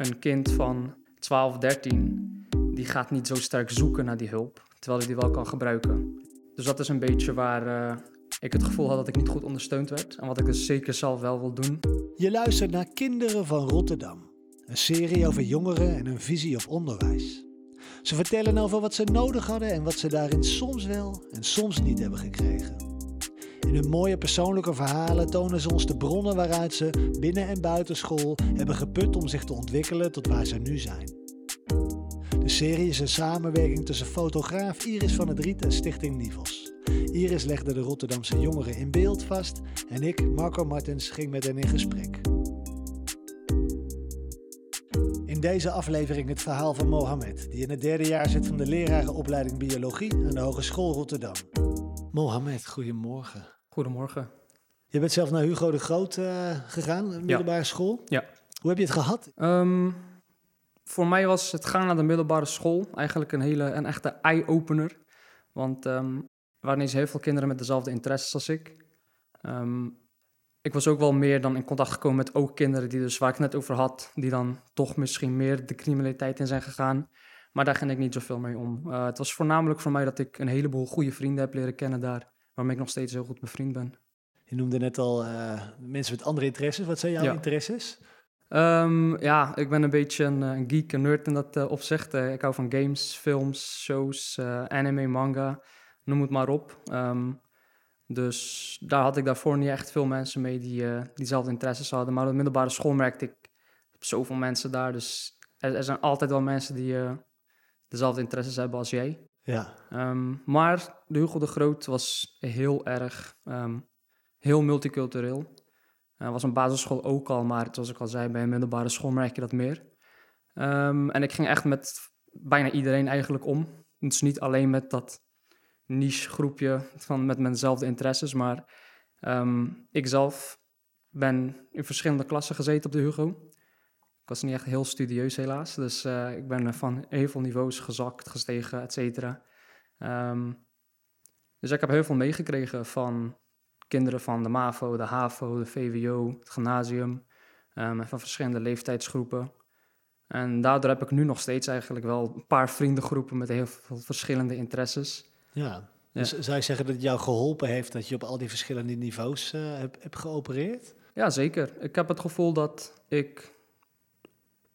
een kind van 12, 13, die gaat niet zo sterk zoeken naar die hulp, terwijl hij die wel kan gebruiken. Dus dat is een beetje waar uh, ik het gevoel had dat ik niet goed ondersteund werd en wat ik dus zeker zelf wel wil doen. Je luistert naar Kinderen van Rotterdam, een serie over jongeren en hun visie op onderwijs. Ze vertellen over wat ze nodig hadden en wat ze daarin soms wel en soms niet hebben gekregen. In hun mooie persoonlijke verhalen tonen ze ons de bronnen waaruit ze binnen en buiten school hebben geput om zich te ontwikkelen tot waar ze nu zijn. De serie is een samenwerking tussen fotograaf Iris van het Riet en Stichting Nivels. Iris legde de Rotterdamse jongeren in beeld vast en ik, Marco Martens, ging met hen in gesprek. In deze aflevering het verhaal van Mohamed, die in het derde jaar zit van de lerarenopleiding Biologie aan de Hogeschool Rotterdam. Mohamed, goedemorgen. Goedemorgen. Je bent zelf naar Hugo de Groot uh, gegaan, middelbare school. Ja. Hoe heb je het gehad? Um, voor mij was het gaan naar de middelbare school eigenlijk een hele een echte eye-opener. Want um, er waren ineens heel veel kinderen met dezelfde interesses als ik. Um, ik was ook wel meer dan in contact gekomen met ook kinderen die dus waar ik het net over had, die dan toch misschien meer de criminaliteit in zijn gegaan. Maar daar ging ik niet zoveel mee om. Uh, het was voornamelijk voor mij dat ik een heleboel goede vrienden heb leren kennen daar waarmee ik nog steeds heel goed bevriend ben. Je noemde net al uh, mensen met andere interesses. Wat zijn jouw interesses? Um, ja, ik ben een beetje een, een geek, een nerd in dat uh, opzicht. Ik hou van games, films, shows, anime, manga, noem het maar op. Um, dus daar had ik daarvoor niet echt veel mensen mee die diezelfde interesses hadden. Maar op de middelbare school merkte ik, zoveel mensen daar. Dus er, er zijn altijd wel mensen die dezelfde interesses hebben als jij. Ja. Um, maar de Hugo de Groot was heel erg, um, heel multicultureel. Uh, was een basisschool ook al, maar zoals ik al zei, bij een middelbare school merk je dat meer. Um, en ik ging echt met bijna iedereen eigenlijk om. Dus niet alleen met dat niche groepje van met mijnzelfde interesses, maar ik zelf ben in verschillende klassen gezeten op de Hugo. Was niet echt heel studieus helaas, dus uh, ik ben van heel veel niveaus gezakt, gestegen, et cetera. Um, dus ik heb heel veel meegekregen van kinderen van de MAVO, de HAVO, de VWO, het gymnasium, um, van verschillende leeftijdsgroepen. En daardoor heb ik nu nog steeds eigenlijk wel een paar vriendengroepen met heel veel verschillende interesses. Ja, dus zou je zeggen dat het jou geholpen heeft dat je op al die verschillende niveaus uh, hebt heb geopereerd? Ja, zeker. Ik heb het gevoel dat ik...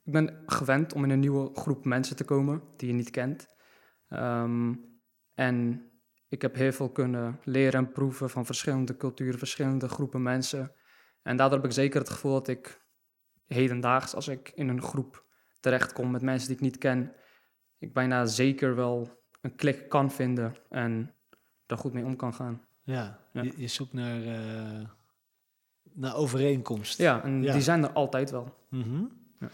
Ik ben gewend om in een nieuwe groep mensen te komen die je niet kent. Um, en ik heb heel veel kunnen leren en proeven van verschillende culturen, verschillende groepen mensen. En daardoor heb ik zeker het gevoel dat ik hedendaags, als ik in een groep terechtkom met mensen die ik niet ken, ik bijna zeker wel een klik kan vinden en daar goed mee om kan gaan. Ja, Je, je, zoekt naar, uh, naar overeenkomst. Ja, en die zijn er altijd wel. Mm ja.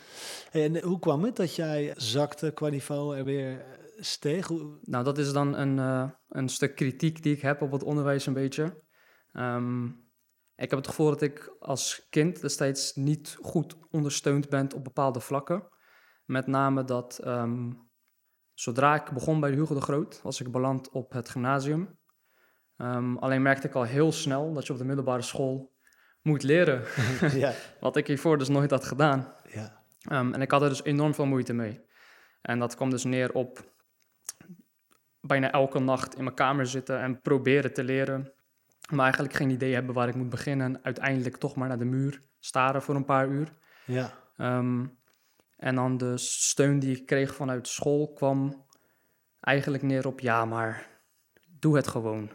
En hoe kwam het dat jij zakte qua niveau en weer steeg? Nou, dat is dan een, uh, een stuk kritiek die ik heb op het onderwijs een beetje. Um, ik heb het gevoel dat ik als kind destijds niet goed ondersteund ben op bepaalde vlakken. Met name dat um, zodra ik begon bij de Hugo de Groot, was ik beland op het gymnasium. Um, alleen merkte ik al heel snel dat je op de middelbare school moet leren. ja. Wat ik hiervoor dus nooit had gedaan. Ja. Um, en ik had er dus enorm veel moeite mee. En dat kwam dus neer op bijna elke nacht in mijn kamer zitten en proberen te leren. Maar eigenlijk geen idee hebben waar ik moet beginnen. En uiteindelijk toch maar naar de muur staren voor een paar uur. Ja. Um, en dan de steun die ik kreeg vanuit school kwam eigenlijk neer op... ja, maar doe het gewoon.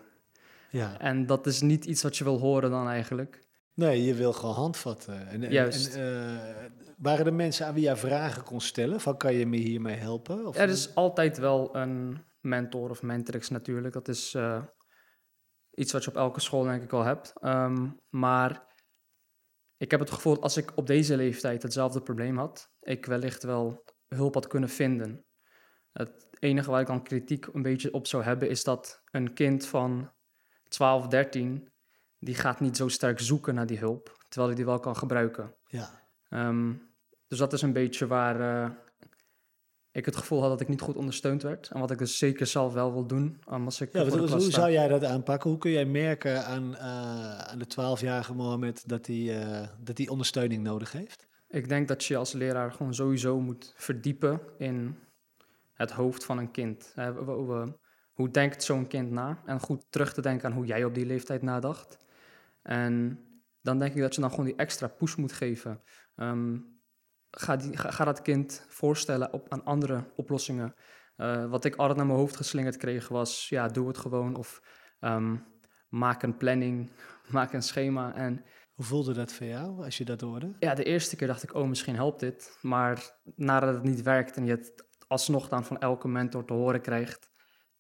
Ja. En dat is niet iets wat je wil horen dan eigenlijk. Nee, je wil gewoon handvatten. En, Juist. En, uh, waren er mensen aan wie jij vragen kon stellen? Van kan je me hiermee helpen? Of er is altijd wel een mentor of mentrix natuurlijk. Dat is uh, iets wat je op elke school denk ik al hebt. Um, maar ik heb het gevoel dat als ik op deze leeftijd hetzelfde probleem had, ik wellicht wel hulp had kunnen vinden. Het enige waar ik dan kritiek een beetje op zou hebben, is dat een kind van 12, 13, die gaat niet zo sterk zoeken naar die hulp, terwijl hij die wel kan gebruiken. Ja. Um, dus dat is een beetje waar, uh, ik het gevoel had dat ik niet goed ondersteund werd. En wat ik dus zeker zelf wel wil doen. Als ik ja, wat, hoe zou jij dat aanpakken? Hoe kun jij merken aan, uh, aan de 12-jarige Mohammed dat hij uh, dat ondersteuning nodig heeft? Ik denk dat je als leraar gewoon sowieso moet verdiepen in het hoofd van een kind. Eh, Hoe denkt zo'n kind na? En goed terug te denken aan hoe jij op die leeftijd nadacht. En dan denk ik dat je dan gewoon die extra push moet geven. Ehm, ga, die, ga, ga dat kind voorstellen op, aan andere oplossingen. Eh, wat ik altijd naar mijn hoofd geslingerd kreeg was, ja, doe het gewoon. Of ehm, maak een planning, maak een schema. En Hoe voelde dat voor jou als je dat hoorde? ja, de eerste keer dacht ik, oh, misschien helpt dit. Maar nadat het niet werkt en je het alsnog dan van elke mentor te horen krijgt,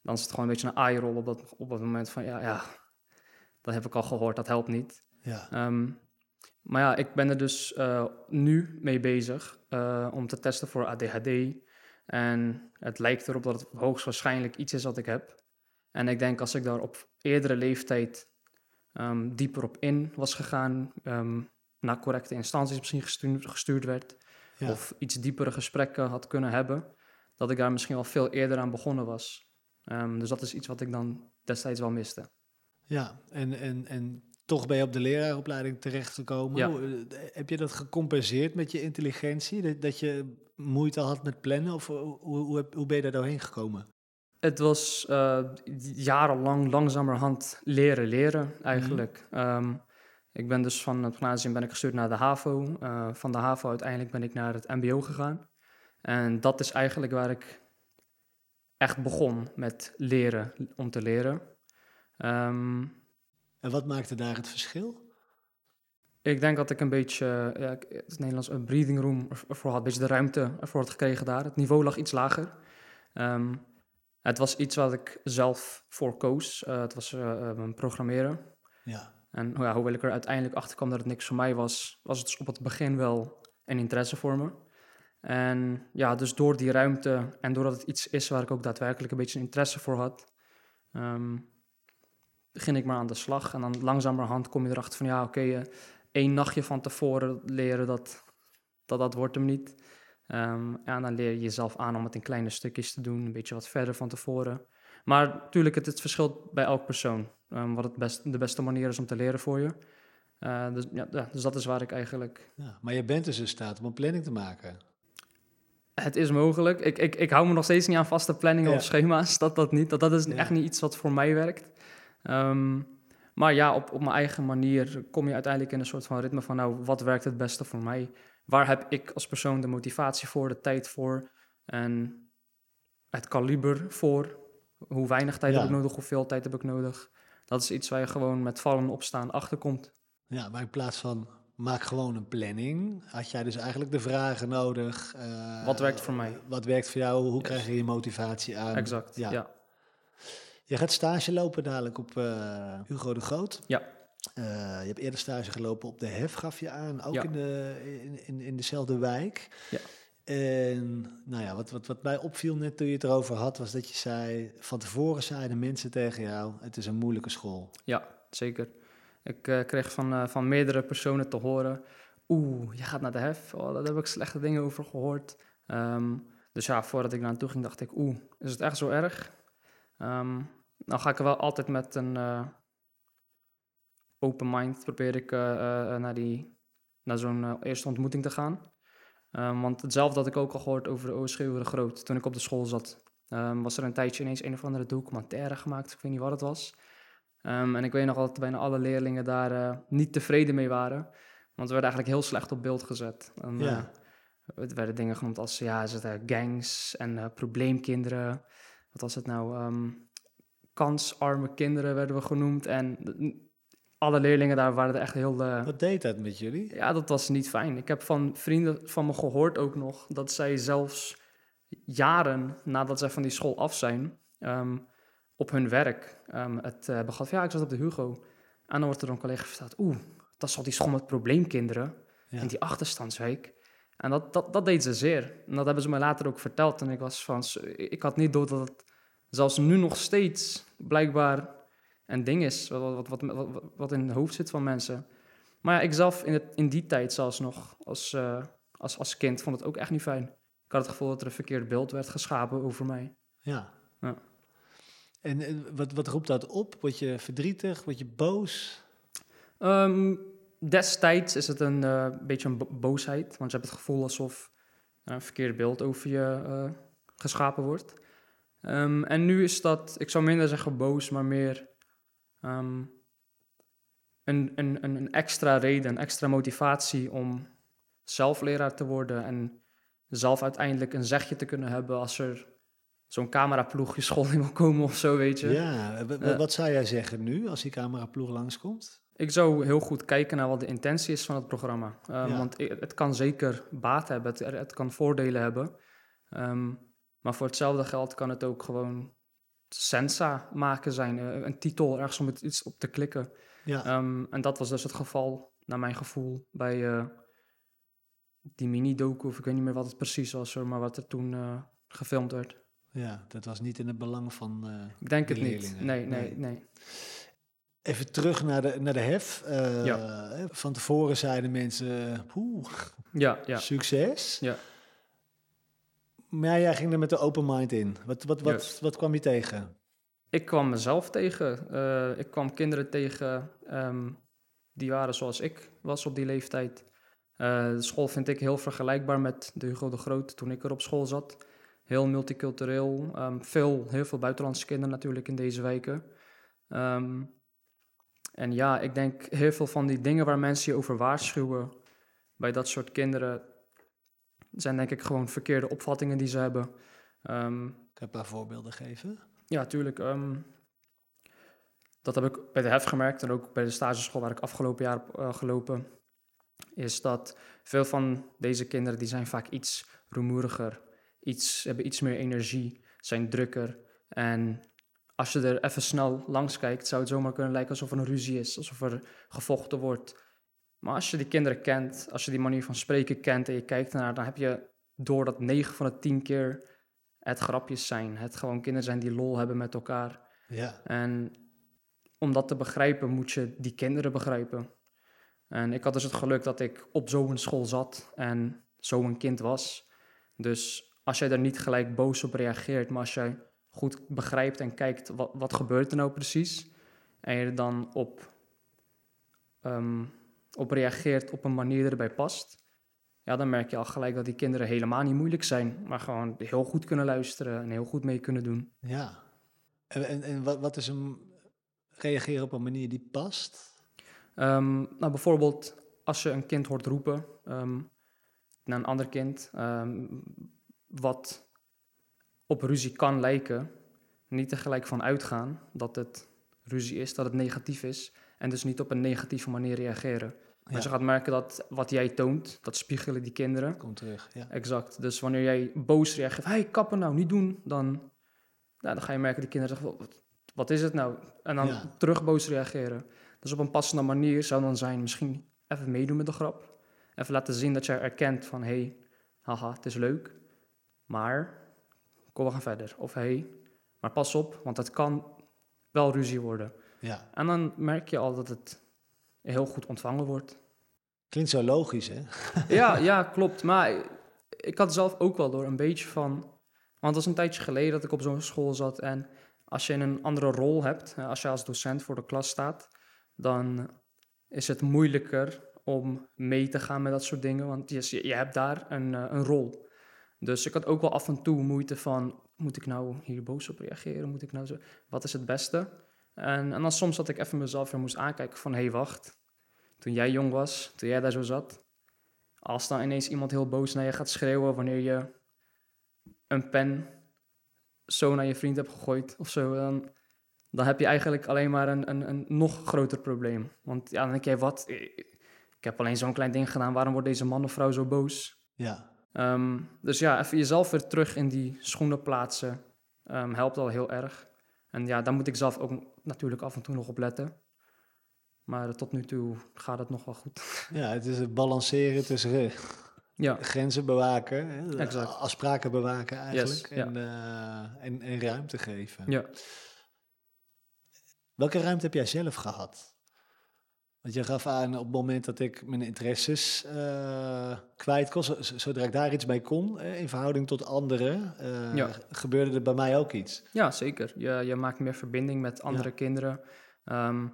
dan is het gewoon een beetje een eye-roll op dat, op dat moment van, ja, ja, dat heb ik al gehoord, dat helpt niet. Ja. Ehm, maar ja, ik ben er dus eh, nu mee bezig eh, om te testen voor ADHD. En het lijkt erop dat het hoogstwaarschijnlijk iets is wat ik heb. En ik denk als ik daar op eerdere leeftijd ehm, dieper op in was gegaan, ehm, naar correcte instanties misschien gestuurd, gestuurd werd, Ja. of iets diepere gesprekken had kunnen hebben, dat ik daar misschien wel veel eerder aan begonnen was. Dus dat is iets wat ik dan destijds wel miste. Ja, en, en, en toch ben je op de leraaropleiding terechtgekomen. Ja. Hoe, eh, Heb je dat gecompenseerd met je intelligentie? Dat, dat je moeite had met plannen? Of hoe, hoe, hoe ben je daar doorheen gekomen? Het was eh, jarenlang langzamerhand leren leren eigenlijk. Ehm, ik ben dus van het gymnasium ben ik gestuurd naar de HAVO. Eh, van de HAVO uiteindelijk ben ik naar het MBO gegaan. En dat is eigenlijk waar ik echt begon met leren om te leren. Ehm, En wat maakte daar het verschil? ik denk dat ik een beetje, ja, ik- het Nederlands, een breathing room ervoor had, een beetje de ruimte ervoor had gekregen daar. Het niveau lag iets lager. Ehm, het was iets wat ik zelf voor koos. Eh, het was eh, eh, programmeren. Ja, En ja, hoewel ik er uiteindelijk achter kwam dat het niks voor mij was, was het dus op het begin wel een interesse voor me. En ja, dus door die ruimte en doordat het iets is waar ik ook daadwerkelijk een beetje een interesse voor had, ehm, begin ik maar aan de slag. En dan langzamerhand kom je erachter van ja, oké, eh, één nachtje van tevoren leren, dat dat, dat wordt hem niet. Ehm, en dan leer je jezelf aan om het in kleine stukjes te doen, een beetje wat verder van tevoren. Maar natuurlijk, het, het verschilt bij elk persoon. ehm, wat het best, de beste manier is om te leren voor je. Eh, dus, ja, ja, dus dat is waar ik eigenlijk... ja. Maar je bent dus in staat om een planning te maken. Het is mogelijk. Ik, ik, ik hou me nog steeds niet aan vaste planningen of schema's. Dat, dat, niet. dat, dat is echt niet iets wat voor mij werkt. Ehm, maar ja, op, op mijn eigen manier kom je uiteindelijk in een soort van ritme van... nou, wat werkt het beste voor mij? Waar heb ik als persoon de motivatie voor, de tijd voor... en het kaliber voor? Hoe weinig tijd Ja. heb ik nodig, hoeveel tijd heb ik nodig? Dat is iets waar je gewoon met vallen en opstaan achterkomt. Ja, maar in plaats van maak gewoon een planning, had jij dus eigenlijk de vragen nodig. eh, Wat werkt voor mij? Wat werkt voor jou? Hoe Yes. krijg je je motivatie aan? Exact, ja. ja. Je gaat stage lopen dadelijk op eh, Hugo de Groot. Ja. Eh, je hebt eerder stage gelopen op de Hef, gaf je aan, ook Ja. in, de, in, in, in dezelfde wijk. Ja. En nou ja, wat, wat, wat mij opviel net toen je het erover had, was dat je zei, van tevoren zeiden mensen tegen jou, het is een moeilijke school. Ja, zeker. Ik eh, kreeg van, van meerdere personen te horen... Oeh, je gaat naar de hef. Oh, daar heb ik slechte dingen over gehoord. Ehm, dus ja, voordat ik naartoe ging, dacht ik... Oeh, is het echt zo erg? Ehm nou ga ik wel altijd met een eh, open mind... probeer ik eh, eh, naar, die, naar zo'n eerste ontmoeting te gaan. Ehm, want hetzelfde had ik ook al gehoord over de Oosterschreeuwen de Groot... toen ik op de school zat. Ehm, was er een tijdje ineens een of andere documentaire gemaakt. Ik weet niet wat het was. Ehm, en ik weet nog dat bijna alle leerlingen daar niet tevreden mee waren. Want we werden eigenlijk heel slecht op beeld gezet. En, Ja. het werden dingen genoemd als ja, ze gangs en probleemkinderen. Wat was het nou? Kansarme kinderen werden we genoemd. En alle leerlingen daar waren er echt heel... eh, Wat deed dat met jullie? ja, dat was niet fijn. Ik heb van vrienden van me gehoord ook nog dat zij zelfs jaren nadat zij van die school af zijn, ehm, op hun werk ehm, het uh, gehad. van, Ja, ik zat op de Hugo. En dan wordt er een collega verteld, oeh, dat is al die school met probleemkinderen Ja. in die achterstandswijk. En dat, dat, dat deed ze zeer. En dat hebben ze me later ook verteld. En ik was van, ik had niet door dat het zelfs nu nog steeds blijkbaar een ding is, wat, wat, wat, wat, in het hoofd zit van mensen. Maar ja, ik zelf in, het, in die tijd zelfs nog, als, eh, als, als kind, vond het ook echt niet fijn. Ik had het gevoel dat er een verkeerd beeld werd geschapen over mij. Ja. Ja. En, en wat, wat roept dat op? Word je verdrietig? Word je boos? Ehm, destijds is het een eh, beetje een bo- boosheid, want je hebt het gevoel alsof er een verkeerd beeld over je eh, geschapen wordt. Ehm, en nu is dat, ik zou minder zeggen boos, maar meer ehm, een, een, een, extra reden, een extra motivatie om zelf leraar te worden en zelf uiteindelijk een zegje te kunnen hebben als er zo'n cameraploeg je school in wil komen of zo, weet je. Ja, Ja. wat zou jij zeggen nu als die cameraploeg langskomt? Ik zou heel goed kijken naar wat de intentie is van het programma. Ehm, Ja. Want i- het kan zeker baat hebben, het, het kan voordelen hebben. Ehm, maar voor hetzelfde geld kan het ook gewoon sensa maken zijn. eh, een titel ergens om iets op te klikken. Ja, Ehm, en dat was dus het geval, naar mijn gevoel, bij eh, die mini-doku. Of ik weet niet meer wat het precies was, hoor, maar wat er toen eh, gefilmd werd. ja, dat was niet in het belang van... eh, Ik denk De het niet. Nee, nee, nee. nee. Even terug naar de, naar de hef. Ja. Van tevoren zeiden mensen, poeh, Ja, ja. succes. Ja. Maar jij ging er met de open mind in. Wat, wat, wat, wat kwam je tegen? Ik kwam mezelf tegen. Eh, ik kwam kinderen tegen ehm, die waren zoals ik was op die leeftijd. Eh, de school vind ik heel vergelijkbaar met de Hugo de Groot toen ik er op school zat. Heel multicultureel. ehm, veel, heel veel buitenlandse kinderen natuurlijk in deze wijken. Ehm, en ja, ik denk heel veel van die dingen waar mensen je over waarschuwen bij dat soort kinderen zijn denk ik gewoon verkeerde opvattingen die ze hebben. Ehm, Kan je een paar voorbeelden geven? ja, tuurlijk. ehm, dat heb ik bij de HEF gemerkt en ook bij de stageschool waar ik afgelopen jaar heb eh, gelopen. Is dat veel van deze kinderen die zijn vaak iets rumoeriger, iets, hebben iets meer energie, zijn drukker. En als je er even snel langs kijkt, zou het zomaar kunnen lijken alsof er een ruzie is, alsof er gevochten wordt. Maar als je die kinderen kent, als je die manier van spreken kent en je kijkt ernaar, dan heb je door dat 9 van de 10 keer het grapjes zijn. Het gewoon kinderen zijn die lol hebben met elkaar. Ja, En om dat te begrijpen, moet je die kinderen begrijpen. En ik had dus het geluk dat ik op zo'n school zat en zo'n kind was. Dus als jij daar niet gelijk boos op reageert, maar als jij goed begrijpt en kijkt wat, wat gebeurt er nou precies, en je er dan op, ehm, op reageert op een manier die erbij past, ja, dan merk je al gelijk dat die kinderen helemaal niet moeilijk zijn, maar gewoon heel goed kunnen luisteren en heel goed mee kunnen doen. ja. En, en, en wat, wat is een reageren op een manier die past? Ehm, nou, bijvoorbeeld als je een kind hoort roepen ehm, naar een ander kind, ehm, wat op ruzie kan lijken, niet er gelijk van uitgaan dat het ruzie is, dat het negatief is, en dus niet op een negatieve manier reageren. Ja, Want je gaat merken dat wat jij toont, dat spiegelen die kinderen. kom terug. Ja. Exact. Dus wanneer jij boos reageert, hey, kappen nou, niet doen, dan, nou, dan ga je merken, die kinderen zeggen, wat, wat is het nou? En dan Ja. terug boos reageren. Dus op een passende manier zou dan zijn, misschien even meedoen met de grap. Even laten zien dat jij erkent van, hey, haha, het is leuk, maar kom, we gaan verder. Of hey, maar pas op, want het kan wel ruzie worden. ja. En dan merk je al dat het heel goed ontvangen wordt. Klinkt zo logisch, hè? Ja, ja, klopt. Maar ik- had zelf ook wel door een beetje van. Want het was een tijdje geleden dat ik op zo'n school zat. En als je een andere rol hebt, als je als docent voor de klas staat, dan is het moeilijker om mee te gaan met dat soort dingen. Want je, je hebt daar een, eh, een rol. Dus ik had ook wel af en toe moeite van, moet ik nou hier boos op reageren? Moet ik nou zo, wat is het beste? En, en dan soms dat ik even mezelf weer moest aankijken van, hé, hey, wacht. Toen jij jong was, toen jij daar zo zat, als dan ineens iemand heel boos naar je gaat schreeuwen wanneer je een pen zo naar je vriend hebt gegooid of zo, dan, dan heb je eigenlijk alleen maar een, een, een nog groter probleem. Want ja, dan denk jij, wat? Ik heb alleen zo'n klein ding gedaan, waarom wordt deze man of vrouw zo boos? Ja. Ehm, dus ja, even jezelf weer terug in die schoenen plaatsen ehm, helpt al heel erg. En ja, daar moet ik zelf ook natuurlijk af en toe nog op letten. Maar tot nu toe gaat het nog wel goed. ja, het is het balanceren tussen eh, Ja, grenzen bewaken, hè, Exact. afspraken bewaken eigenlijk Yes, ja. en, eh, en, en ruimte geven. ja. Welke ruimte heb jij zelf gehad? Want je gaf aan op het moment dat ik mijn interesses eh, kwijt kon, zo- zo- zodra ik daar iets bij kon, eh, in verhouding tot anderen, Ja. gebeurde er bij mij ook iets. Ja, zeker. Je, je maakt meer verbinding met andere Ja. kinderen. Ehm,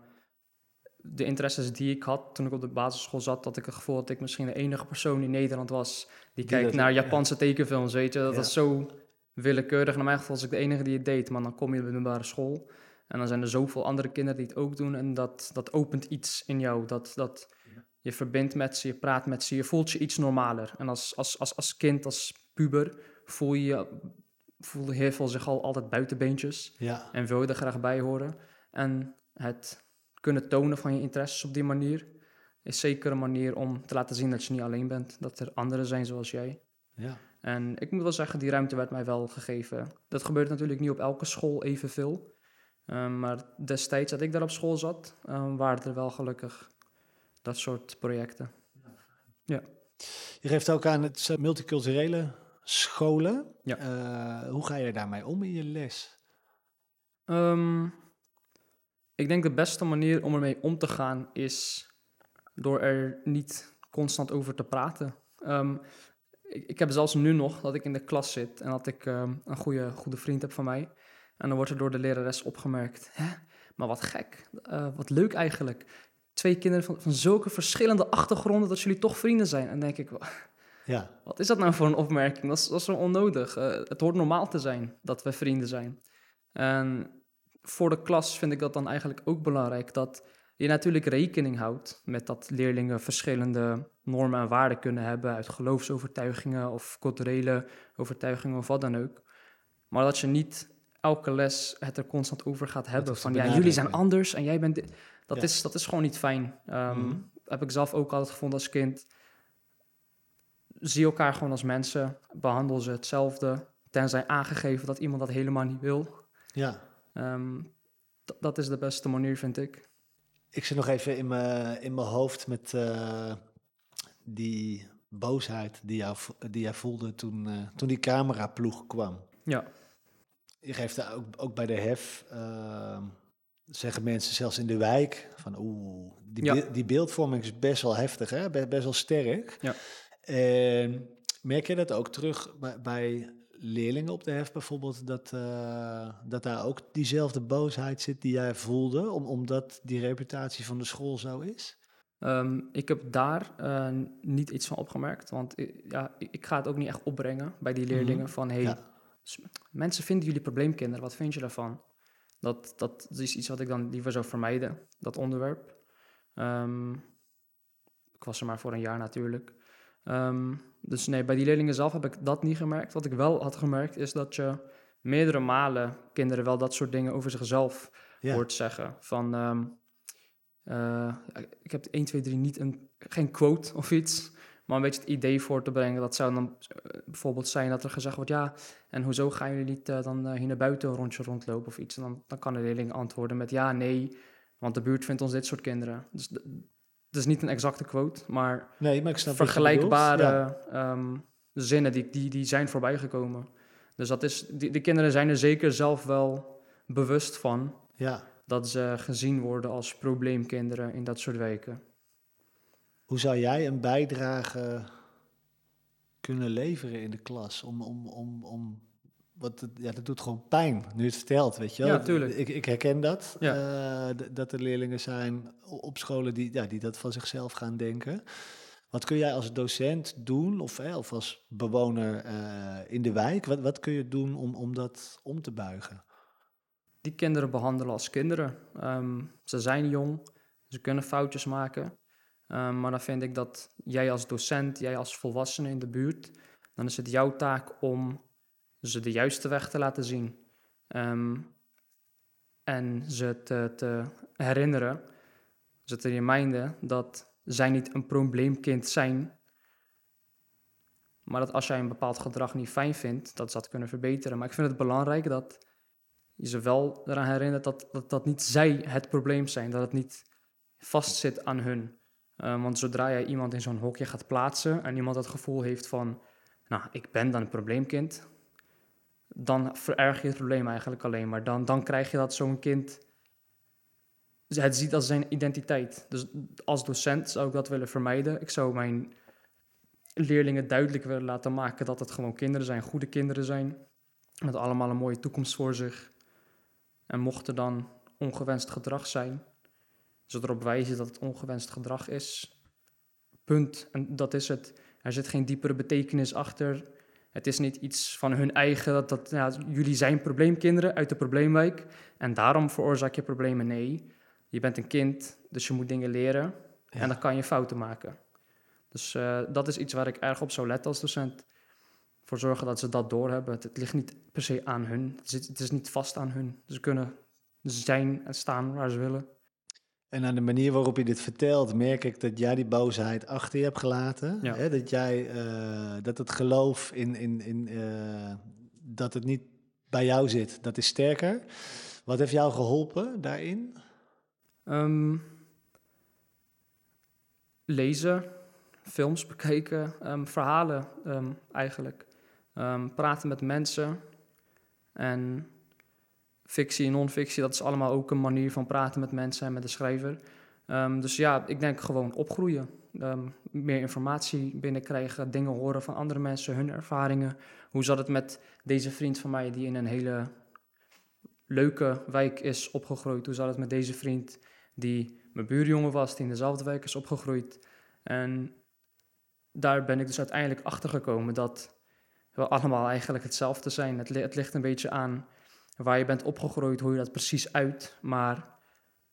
de interesses die ik had toen ik op de basisschool zat, dat ik het gevoel dat ik misschien de enige persoon in Nederland was die, Die kijkt naar ja. Japanse tekenfilms, weet je. Dat was zo willekeurig. Naar mijn gevoel was ik de enige die het deed, maar dan kom je op de middelbare school en dan zijn er zoveel andere kinderen die het ook doen en dat, dat opent iets in jou. Dat, dat je verbindt met ze, je praat met ze, je voelt je iets normaler. En als, als, als, als kind, als puber, voel je je voelde heel veel zich al altijd buitenbeentjes Ja, en wil je er graag bij horen. En het kunnen tonen van je interesses op die manier is zeker een manier om te laten zien dat je niet alleen bent. Dat er anderen zijn zoals jij. ja. En ik moet wel zeggen, die ruimte werd mij wel gegeven. Dat gebeurt natuurlijk niet op elke school evenveel. Um, maar destijds dat ik daar op school zat, um, waren er wel gelukkig dat soort projecten. Je geeft ook aan het multiculturele scholen. Ja. Eh, hoe ga je daarmee om in je les? Um, ik denk de beste manier om ermee om te gaan is door er niet constant over te praten. Um, ik, ik, heb zelfs nu nog dat ik in de klas zit en dat ik um, een goede, goede vriend heb van mij. En dan wordt er door de lerares opgemerkt. Hè? Maar wat gek, uh, wat leuk eigenlijk. Twee kinderen van, van zulke verschillende achtergronden dat jullie toch vrienden zijn. En denk ik, ja. wat is dat nou voor een opmerking? Dat is, dat is zo onnodig. Uh, het hoort normaal te zijn dat we vrienden zijn. En voor de klas vind ik dat dan eigenlijk ook belangrijk dat je natuurlijk rekening houdt met dat leerlingen verschillende normen en waarden kunnen hebben uit geloofsovertuigingen of culturele overtuigingen of wat dan ook. Maar dat je niet elke les het er constant over gaat hebben van ja, jullie zijn anders en jij bent dit. Dat, ja. is, dat is gewoon niet fijn. Um, mm-hmm. Heb ik zelf ook altijd gevonden als kind. Zie elkaar gewoon als mensen, behandel ze hetzelfde, tenzij aangegeven dat iemand dat helemaal niet wil. Ja. Um, dat is de beste manier, vind ik. Ik zit nog even in mijn in mijn hoofd met uh, die boosheid die, jou, die jij voelde toen, uh, toen die cameraploeg kwam. Ja. Je geeft daar ook, ook bij de hef, uh, zeggen mensen zelfs in de wijk, van oeh, die, Ja. be- die beeldvorming is best wel heftig, hè? Be- best wel sterk. Ja. En merk je dat ook terug bij, bij leerlingen op de hef bijvoorbeeld, dat, eh, dat daar ook diezelfde boosheid zit die jij voelde, om, omdat die reputatie van de school zo is? Um, ik heb daar uh, niet iets van opgemerkt, want ik, ja, ik, ga het ook niet echt opbrengen bij die leerlingen van hey, Ja. Mensen vinden jullie probleemkinderen, wat vind je daarvan? Dat, dat is iets wat ik dan liever zou vermijden, dat onderwerp. Um, ik was er maar voor een jaar natuurlijk. Um, dus nee, bij die leerlingen zelf heb ik dat niet gemerkt. Wat ik wel had gemerkt is dat je meerdere malen kinderen wel dat soort dingen over zichzelf Ja. hoort zeggen. Van, ehm, eh, ik heb 1, 2, 3 niet een, geen quote of iets, maar een beetje het idee voor te brengen. Dat zou dan eh, bijvoorbeeld zijn dat er gezegd wordt, ja, en hoezo gaan jullie niet eh, dan eh, hier naar buiten een rondje rondlopen of iets? En dan, dan kan de leerling antwoorden met ja, nee, want de buurt vindt ons dit soort kinderen. Dus d- het is niet een exacte quote, maar Nee, vergelijkbare Ja. ehm, zinnen die, die, die zijn voorbijgekomen. Dus dat is, die, de kinderen zijn er zeker zelf wel bewust van Ja. dat ze gezien worden als probleemkinderen in dat soort wijken. Hoe zou jij een bijdrage kunnen leveren in de klas? Om, om, om, om, het, ja, dat doet gewoon pijn, nu het vertelt, weet je wel? Ja, tuurlijk. Ik, ik herken dat, Ja. eh, dat er leerlingen zijn op scholen die, ja, die dat van zichzelf gaan denken. Wat kun jij als docent doen, of, of als bewoner eh, in de wijk, wat, wat kun je doen om, om dat om te buigen? Die kinderen behandelen als kinderen. Ehm, ze zijn jong, ze kunnen foutjes maken. Ehm, maar dan vind ik dat jij als docent, jij als volwassene in de buurt, dan is het jouw taak om ze de juiste weg te laten zien. Ehm, en ze te, herinneren, ze te reminden dat zij niet een probleemkind zijn. Maar dat als jij een bepaald gedrag niet fijn vindt, dat ze dat kunnen verbeteren. Maar ik vind het belangrijk dat je ze wel eraan herinnert dat, dat, dat niet zij het probleem zijn. Dat het niet vastzit aan hun. Eh, want zodra jij iemand in zo'n hokje gaat plaatsen en iemand het gevoel heeft van, nou, ik ben dan een probleemkind, dan vererg je het probleem eigenlijk alleen maar. Dan, dan krijg je dat zo'n kind het ziet als zijn identiteit. Dus als docent zou ik dat willen vermijden. Ik zou mijn leerlingen duidelijk willen laten maken dat het gewoon kinderen zijn, goede kinderen zijn, met allemaal een mooie toekomst voor zich. En mocht er dan ongewenst gedrag zijn, ze erop wijzen dat het ongewenst gedrag is. Punt. En dat is het. Er zit geen diepere betekenis achter. Het is niet iets van hun eigen, dat, dat ja, jullie zijn probleemkinderen uit de probleemwijk en daarom veroorzaak je problemen. Nee, je bent een kind, dus je moet dingen leren Ja. en dan kan je fouten maken. Dus eh, dat is iets waar ik erg op zou letten als docent. Voor zorgen dat ze dat doorhebben. Het, het ligt niet per se aan hun. Het is, het is niet vast aan hun. Ze kunnen zijn en staan waar ze willen. En aan de manier waarop je dit vertelt, merk ik dat jij die boosheid achter je hebt gelaten. Ja. Hè? Dat jij, eh, dat het geloof in, in, in eh, dat het niet bij jou zit, dat is sterker. Wat heeft jou geholpen daarin? Ehm, lezen, films bekijken, ehm, verhalen ehm, eigenlijk. Praten met mensen. En fictie en non-fictie, dat is allemaal ook een manier van praten met mensen en met de schrijver. Ehm, dus ja, ik denk gewoon opgroeien. Ehm, meer informatie binnenkrijgen, dingen horen van andere mensen, hun ervaringen. Hoe zat het met deze vriend van mij die in een hele leuke wijk is opgegroeid? Hoe zat het met deze vriend die mijn buurjongen was, die in dezelfde wijk is opgegroeid? En daar ben ik dus uiteindelijk achter gekomen dat we allemaal eigenlijk hetzelfde zijn. Het, li- het ligt een beetje aan waar je bent opgegroeid, hoe je dat precies uit. Maar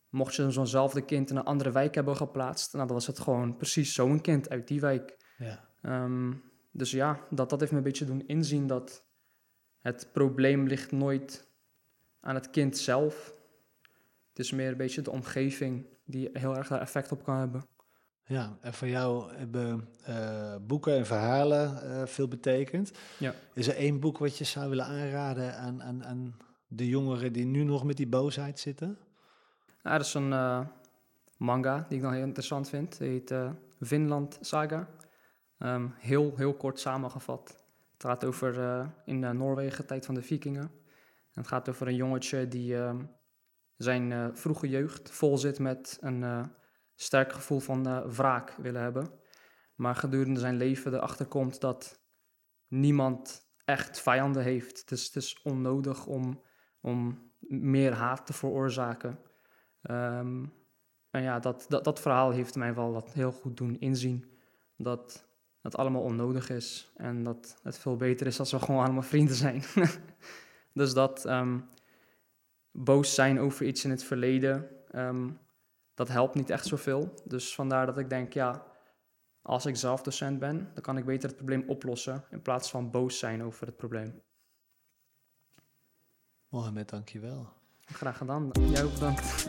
mocht je zo'nzelfde kind in een andere wijk hebben geplaatst, nou, dan was het gewoon precies zo'n kind uit die wijk. Ja. Ehm, dus ja, dat, dat heeft me een beetje doen inzien dat het probleem ligt nooit aan het kind zelf. Het is meer een beetje de omgeving die heel erg daar effect op kan hebben. Ja, en voor jou hebben eh, boeken en verhalen eh, veel betekend. Ja. Is er één boek wat je zou willen aanraden aan, aan, aan de jongeren die nu nog met die boosheid zitten? Nou, er is een eh, manga die ik dan heel interessant vind. Die heet eh, Vinland Saga. Ehm, heel, heel kort samengevat. Het gaat over eh, in Noorwegen, tijd van de vikingen. En het gaat over een jongetje die ehm, zijn vroege jeugd vol zit met een sterk gevoel van wraak willen hebben. Maar gedurende zijn leven erachter komt dat niemand echt vijanden heeft. Is, het is onnodig om, om meer haat te veroorzaken. Ehm, en ja, dat, dat, dat verhaal heeft mij wel wat heel goed doen inzien. Dat het allemaal onnodig is. En dat het veel beter is als we gewoon allemaal vrienden zijn. dus dat ehm, boos zijn over iets in het verleden, ehm, dat helpt niet echt zoveel. Dus vandaar dat ik denk, ja, als ik zelf docent ben, dan kan ik beter het probleem oplossen. In plaats van boos zijn over het probleem. Mohamed, dankjewel. Graag gedaan. Jij ook bedankt.